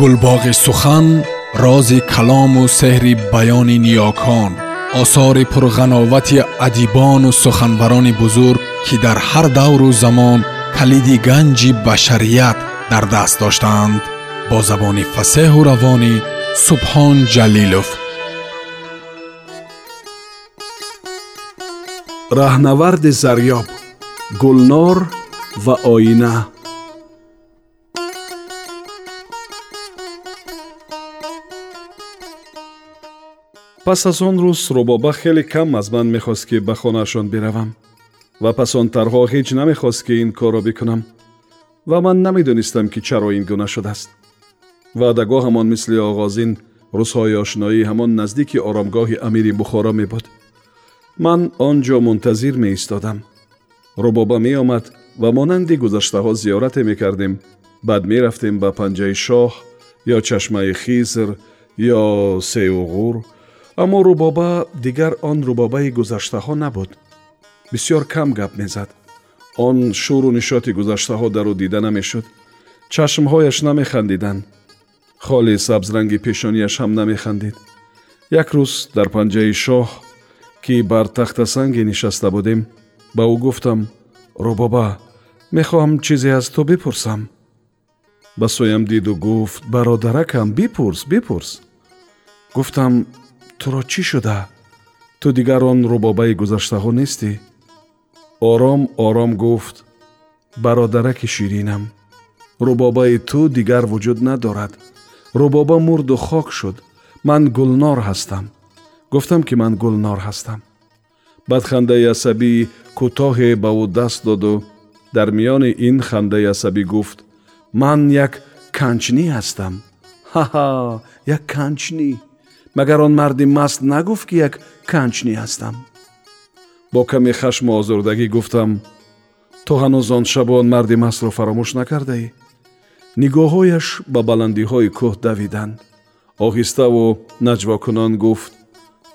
گلباغ سخن راز کلام و سحر بیان نیاکان آثار پرغناوت ادیبان و سخنوران بزرگ که در هر دور و زمان کلید گنج بشریت در دست داشتند با زبان فسه و روانی سبحان جلیلوف. راهنورد زریاب گلنار و آینه пас аз он рӯз рӯбоба хеле кам аз ман мехост ки ба хонаашон биравам ва пасонтарҳо ҳеҷ намехост ки ин корро бикунам ва ман намедонистам ки чаро ин гуна шудааст ваъдагоҳ ҳамон мисли оғозин рӯзҳои ошноӣ ҳамон наздики оромгоҳи амири бухоро мебуд ман он ҷо мунтазир меистодам рӯбоба меомад ва монанди гузаштаҳо зиёрате мекардем баъд мерафтем ба панҷаи шоҳ ё чашмаи хизр ё сеуғур аммо рӯбоба дигар он рӯбобаи гузаштаҳо набуд. Бисьёр кам гап мезад. Он шӯру нишоти гузаштаҳо дар ӯ дида намешуд. Чашмҳояш намехандиданд холи сабзранги пешонияш ҳам намехандид. Як рӯз дар панҷаи шоҳ ки бар тахтасанге нишаста будем ба ӯ гуфтам рӯбоба мехоҳам чизе аз ту бипурсам ба соям диду гуфт бародаракам бипурс бипурс гуфтам туро чӣ шуда ту дигар он рӯбобаи гузаштаҳо нестӣ ором ором гуфт бародараки ширинам рӯбобаи ту дигар вуҷуд надорад рӯбоба мурду хок шуд ман гулнор ҳастам гуфтам ки ман гулнор ҳастам баъд хандаи асабии кӯтоҳе ба ӯ даст доду дар миёни ин хандаи асабӣ гуфт ман як канчнӣ ҳастам ҳаҳа як канчнӣ магар он марди маст нагуфт ки як канчнӣ ҳастам. Бо каме хашму озурдагӣ гуфтам то ҳанӯз он шабу он марди мастро фаромӯш накардаӣ? Нигоҳҳояш ба баландиҳои кӯҳ давиданд оҳиставу наҷвокунон гуфт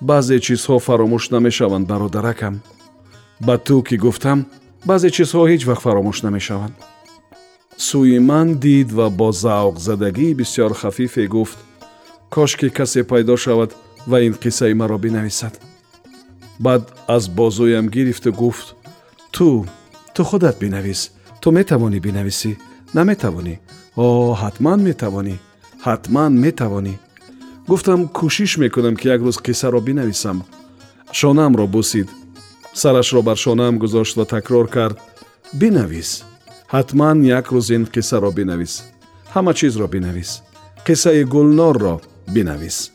баъзе чизҳо фаромӯш намешаванд бародаракам. Ба ту ки гуфтам баъзе чизҳо ҳеҷ вақт фаромӯш намешаванд сӯи ман дид ва бо завқзадагии бисьёр хафифе гуфт кошки касе пайдо шавад ва ин қиссаи маро бинависад баъд аз бозӯям гирифту гуфт ту ту худат бинавис ту метавонӣ бинависӣ наметавонӣ о ҳатман метавонӣ ҳатман метавонӣ гуфтам кӯшиш мекунам ки як рӯз қиссаро бинависам шонаамро бусид сарашро бар шонаам гузошт ва такрор кард бинавис ҳатман як рӯз ин қиссаро бинавис ҳама чизро бинавис қиссаи гулнорро бинавис.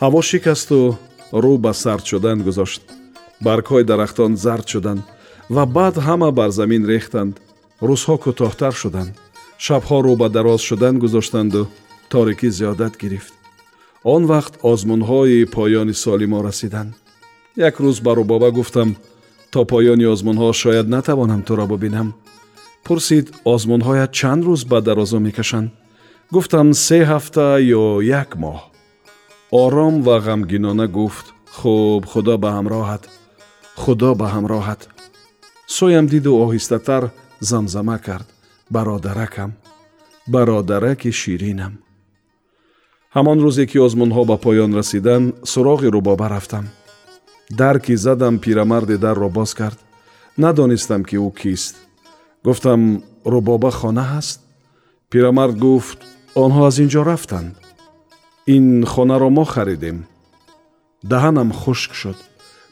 Ҳаво шикасту рӯ ба сард шудан гузошт. Баргҳои дарахтон зард шуданд ва баъд ҳама бар замин рехтанд. Рӯзҳо кӯтоҳтар шуданд шабҳо рӯ ба дароз шудан гузоштанду торикӣ зиёдат гирифт. Он вақт озмунҳои поёни соли мо расиданд як рӯз ба рӯбоба гуфтам то поёни озмунҳо шояд натавонам туро бубинам. Пурсид озмунҳоят чанд рӯз ба дарозу мекашанд гуфтам се ҳафта ё як моҳ ором ва ғамгинона гуфт хуб худо ба ҳамроҳат худо ба ҳамроҳат соям диду оҳистатар замзама кард бародаракам бародараки ширинам ҳамон рӯзе ки озмунҳо ба поён расиданд суроғи рӯбоба рафтам дар ки задам пирамарди дарро боз кард надонистам ки ӯ кист гуфтам рӯбоба хона ҳаст пирамард гуфт онҳо аз ин ҷо рафтанд ин хонаро мо харидем даҳанам хушк шуд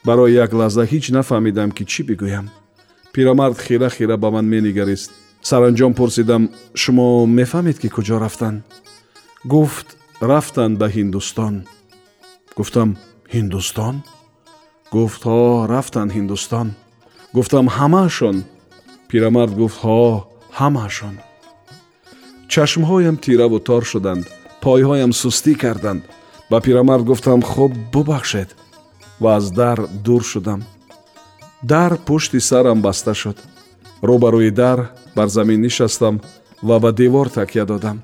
барои як лаҳза ҳеҷ нафаҳмидам ки чӣ бигӯям пирамард хира хира ба ман менигарист саранҷом пурсидам шумо мефаҳмед ки куҷо рафтанд гуфт рафтанд ба ҳиндустон гуфтам ҳиндустон гуфт ҳо рафтанд ҳиндустон гуфтам ҳамаашон пирамард гуфт ҳо ҳамаашон чашмҳоям тираву тор шуданд пойҳоям сустӣ карданд. Ба пирамард гуфтам хуб бубахшед ва аз дар дур шудам. Дар пушти сарам баста шуд. Рӯбарӯи дар бар замин нишастам ва ба девор такя додам.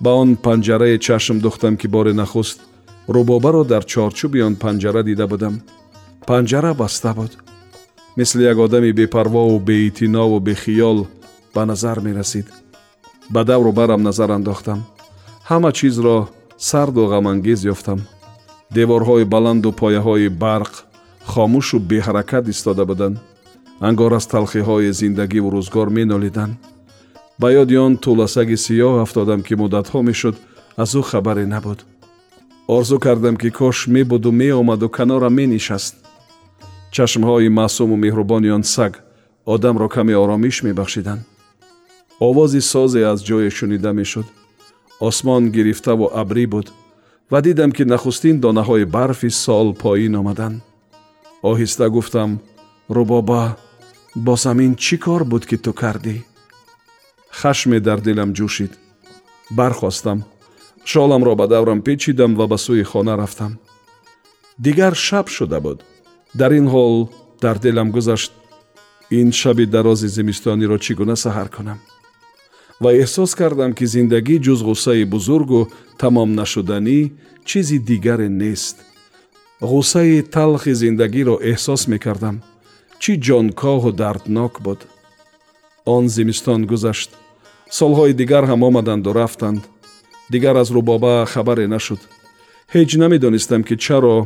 Ба он панҷарае чашм духтам ки бори нахуст рӯбобаро дар чорчӯби он панҷара дида будам. Панҷара баста буд. Мисли як одами бепарвову беитинову бехиёл ба назар мерасид ба давру барам назар андохтам. Ҳама чизро сарду ғамангез ёфтам. Деворҳои баланду пояҳои барқ хомӯшу беҳаракат истода буданд. Ангор аз талхиҳои зиндагиву рӯзгор менолиданд. Ба ёди он тӯласаги сиёҳ афтодам ки муддатҳо мешуд аз ӯ хабаре набуд. Орзу кардам ки кош мебуду меомаду канорам менишаст. Чашмҳои маъсуму меҳрубони он саг одамро каме оромиш мебахшиданд овози созе аз ҷое шунида мешуд. Осмон гирифтаву абрӣ буд ва дидам ки нахустин донаҳои барфи сол поин омаданд оҳиста гуфтам рубоба бо замин чӣ кор буд ки ту кардӣ? Хашме дар дилам ҷӯшид. Бархостам шоламро ба даврам печидам ва ба сӯи хона рафтам дигар шаб шуда буд. Дар ин ҳол дар дилам гузашт ин шаби дарози зимистониро чӣ гуна саҳар кунам ва эҳсос кардам ки зиндагӣ ҷуз ғуссаи бузургу тамом нашуданӣ чизи дигаре нест. Ғуссаи талхи зиндагиро эҳсос мекардам. Чӣ ҷонкоҳу дарднок буд. Он зимистон гузашт. Солҳои дигар ҳам омаданду рафтанд. Дигар аз рӯбоба хабаре нашуд. Ҳеҷ намедонистам ки чаро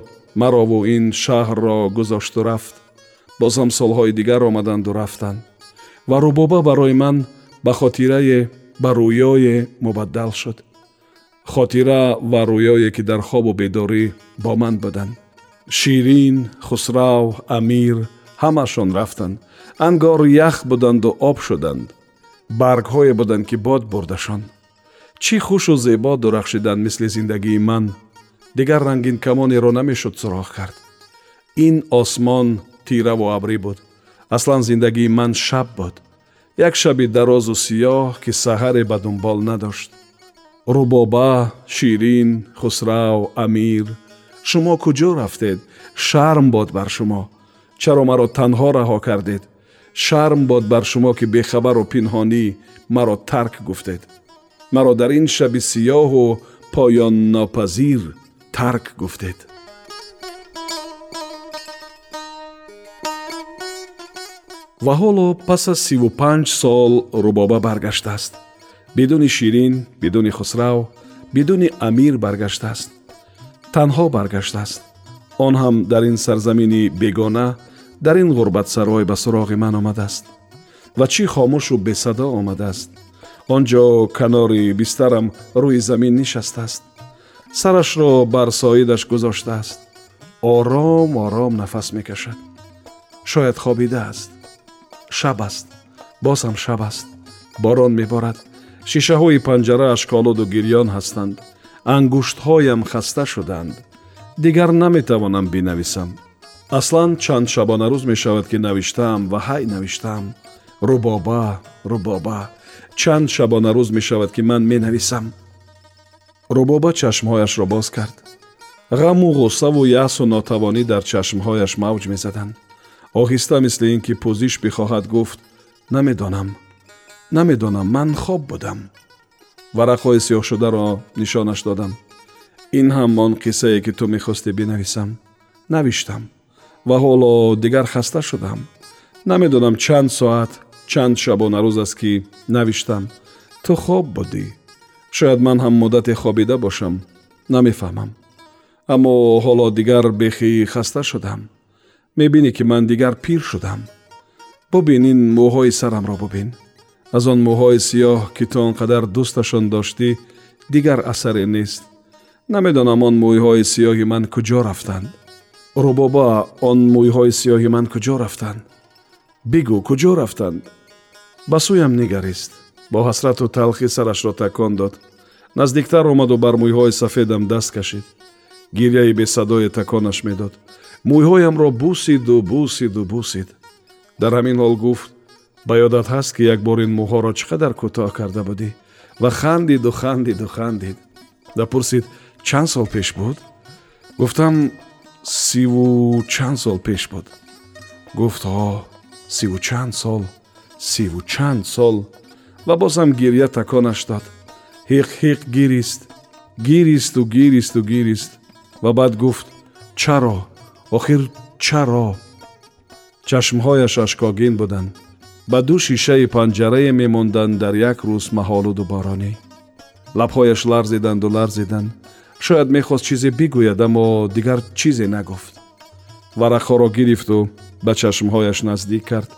марову ин шаҳрро гузошту рафт. Бозам солҳои дигар омаданду рафтанд. Ва рӯбоба барои ман ба хотирае ба рӯёе мубаддал шуд. Хотира ва рӯёе ки дар хобу бедорӣ бо ман буданд. Ширин хусрав амир ҳамашон рафтанд. Ангор ях буданду об шуданд. Баргҳое буданд ки бод бурдашон. Чӣ хушу зебо дурахшиданд мисли зиндагии ман дигар рангин камонеро намешуд суроғ кард. Ин осмон тираву абрӣ буд. Аслан зиндагии ман шаб буд як шаби дарозу сиёҳ ки саҳаре ба дунбол надошт рубоба ширин хусрав амир шумо куҷо рафтед шарм бод бар шумо чаро маро танҳо раҳо кардед шарм бод бар шумо ки бехабару пинҳонӣ маро тарк гуфтед маро дар ин шаби сиёҳу поённопазир тарк гуфтед ва ҳоло пас аз сиву панҷ сол рӯбоба баргаштааст. бидуни ширин бидуни хусрав бидуни амир баргаштааст. танҳо баргаштааст. он ҳам дар ин сарзамини бегона дар ин ғурбатсарой ба суроғи ман омадааст. ва чӣ хомӯшу бесадо омадааст. он ҷо канори бистарам рӯи замин нишастааст. сарашро бар соидаш гузоштааст. ором ором нафас мекашад. шояд хобидааст шаб аст. Боз ҳам шаб аст. Борон меборад. Шишаҳои панҷарааш колуду гирьён ҳастанд. Ангуштҳоям хаста шуданд. Дигар наметавонам бинависам. Аслан чанд шабонарӯз мешавад ки навиштаам ва ҳай навиштаам. Рӯбоба рӯбоба чанд шабонарӯз мешавад ки ман менависам. Рӯбоба чашмҳояшро боз кард. Ғаму ғуссаву яъсу нотавонӣ дар чашмҳояш мавҷ мезаданд оҳиста мисли ин ки пӯзиш бихоҳад гуфт намедонам намедонам ман хоб будам варақҳои сиёҳшударо нишонаш додам. Ин ҳам он қиссае ки ту мехостӣ бинависам навиштам ва ҳоло дигар хаста шудам. Намедонам чанд соат чанд шабонарӯз аст ки навиштам. Ту хоб будӣ. Шояд ман ҳам муддате хобида бошам. Намефаҳмам. Аммо ҳоло дигар бехӣ хаста шудам мебинӣ ки ман дигар пир шудам. Бубин ин мӯҳои сарамро бубин. Аз он мӯҳои сиёҳ ки ту он қадар дӯсташон доштӣ дигар асаре нест. Намедонам он мӯйҳои сиёҳи ман куҷо рафтанд рӯбоба он мӯйҳои сиёҳи ман куҷо рафтанд бигӯ куҷо рафтанд ба сӯям нигарист бо ҳасрату талхӣ сарашро такон дод. Наздиктар омаду бар мӯйҳои сафедам даст кашид. Гирьяи бесадое таконаш медод мӯйҳоямро бусиду бусиду бусид дар ҳамин ҳол гуфт ба ёдат ҳаст ки як бор ин мӯҳоро чӣ қадар кӯтоҳ карда будӣ? ва хандиду хандиду хандид ва пурсид чанд сол пеш буд? Гуфтам сиву чанд сол пеш буд гуфт о сиву чанд сол сиву чанд сол ва бозам гирья таконаш дод. Ҳиқ ҳиқ гирист гиристу гиристу гирист ва баъд гуфт чаро охир чаро? Чашмҳояш ашкогин буданд. Ба ду шишаи панҷарае мемонданд дар як рӯз маҳолуду боронӣ лабҳояш ларзиданду ларзиданд. Шояд мехост чизе бигӯяд аммо дигар чизе нагуфт варақҳоро гирифту ба чашмҳояш наздик кард.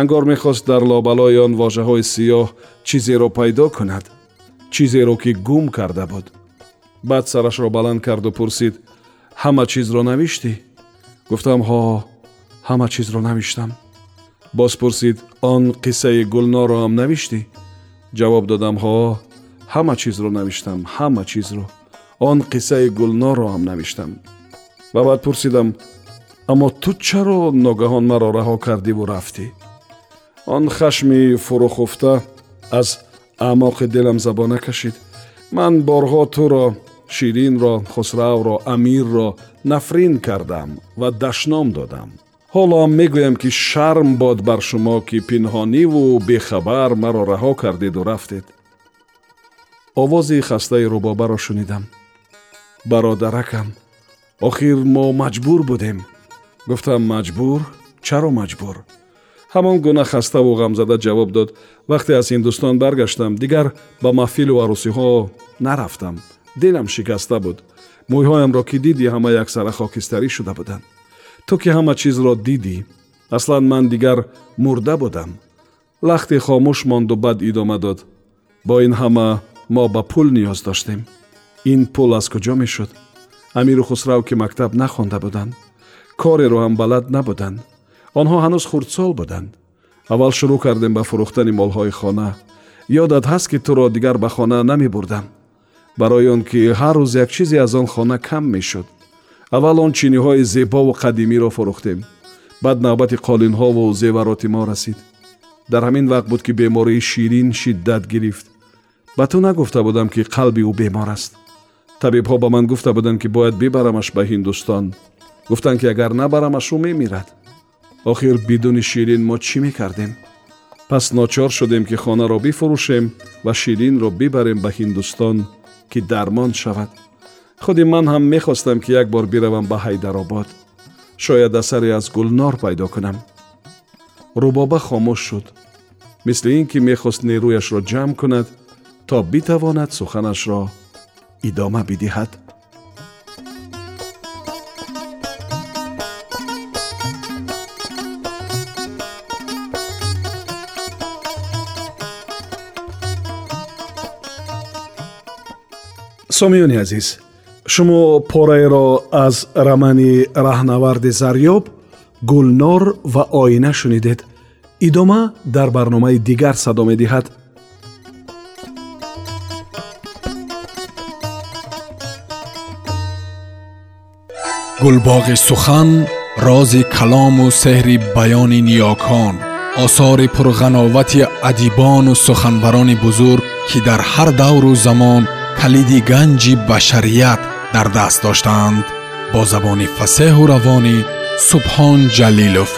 Ангор мехост дар лобалои он вожаҳои сиёҳ чизеро пайдо кунад чизеро ки гум карда буд. Баъд сарашро баланд карду пурсид ҳама чизро навиштӣ гуфтам ҳо ҳама чизро навиштам боз пурсид он қиссаи гулноро ҳам навиштӣ ҷавоб додам ҳо ҳама чизро навиштам ҳама чизро он қиссаи гулноро ҳам навиштам ва баъд пурсидам аммо ту чаро ногаҳон маро раҳо кардиву рафтӣ он хашми фурӯхуфта аз аъмоқи дилам забона кашид ман борҳо туро ширинро хусравро амирро нафрин кардам ва дашном додам. Ҳоло мегӯям ки шарм бод бар шумо ки пинҳониву бехабар маро раҳо кардеду рафтед. Овози хастаи рубобаро шунидам. Бародаракам. Охир мо маҷбур будем гуфтам маҷбур? Чаро маҷбур? Ҳамон гуна хаставу ғамзада ҷавоб дод. Вақте аз ҳиндустон баргаштам дигар ба маҳфилу арӯсиҳо нарафтам дилам шикаста буд. Мӯйҳоямро ки дидӣ ҳама яксара хокистарӣ шуда буданд. Ту ки ҳама чизро дидӣ аслан ман дигар мурда будам. Лахте хомӯш монду баъд идома дод. Бо ин ҳама мо ба пул ниёз доштем. Ин пул аз куҷо мешуд? Амиру хусрав ки мактаб нахонда буданд. Кореро ҳам балад набуданд. Онҳо ҳанӯз хурдсол буданд. Аввал шурӯъ кардем ба фурӯхтани молҳои хона. Ёдат ҳаст ки туро дигар ба хона намебурдам барои он ки ҳар рӯз як чизе аз он хона кам мешуд. Аввал он чиниҳои зебову қадимиро фурӯхтем. Баъд навбати қолинҳову зевароти мо расид. Дар ҳамин вақт буд ки бемории ширин шиддат гирифт. Ба ту нагуфта будам ки қалби ӯ бемор аст. Табибҳо ба ман гуфта буданд ки бояд бибарамаш ба ҳиндустон. Гуфтанд ки агар набарамаш ӯ мемирад. Охир бидуни ширин мо чӣ мекардем? Пас ночор шудем ки хонаро бифурӯшем ва ширинро бибарем ба ҳиндустон ки дармон шавад худи ман ҳам мехостам ки як бор биравам ба ҳайдаробод шояд асаре аз гулнор пайдо кунам рубоба хомӯш шуд мисли ин ки мехост нерӯяшро ҷамъ кунад то битавонад суханашро идома бидиҳад сомиёни азиз шумо пораеро аз рамани раҳнаварди зарёб гулнор ва оина шунидед идома дар барномаи дигар садо медиҳад гулбоғи сухан рози калому сеҳри баёни ниёкон осори пурғановати адибону суханбарони бузург ки дар ҳар давру замон калиди ганҷи башарият дар даст доштаанд бо забони фасеҳу равонӣ субҳон ҷалилов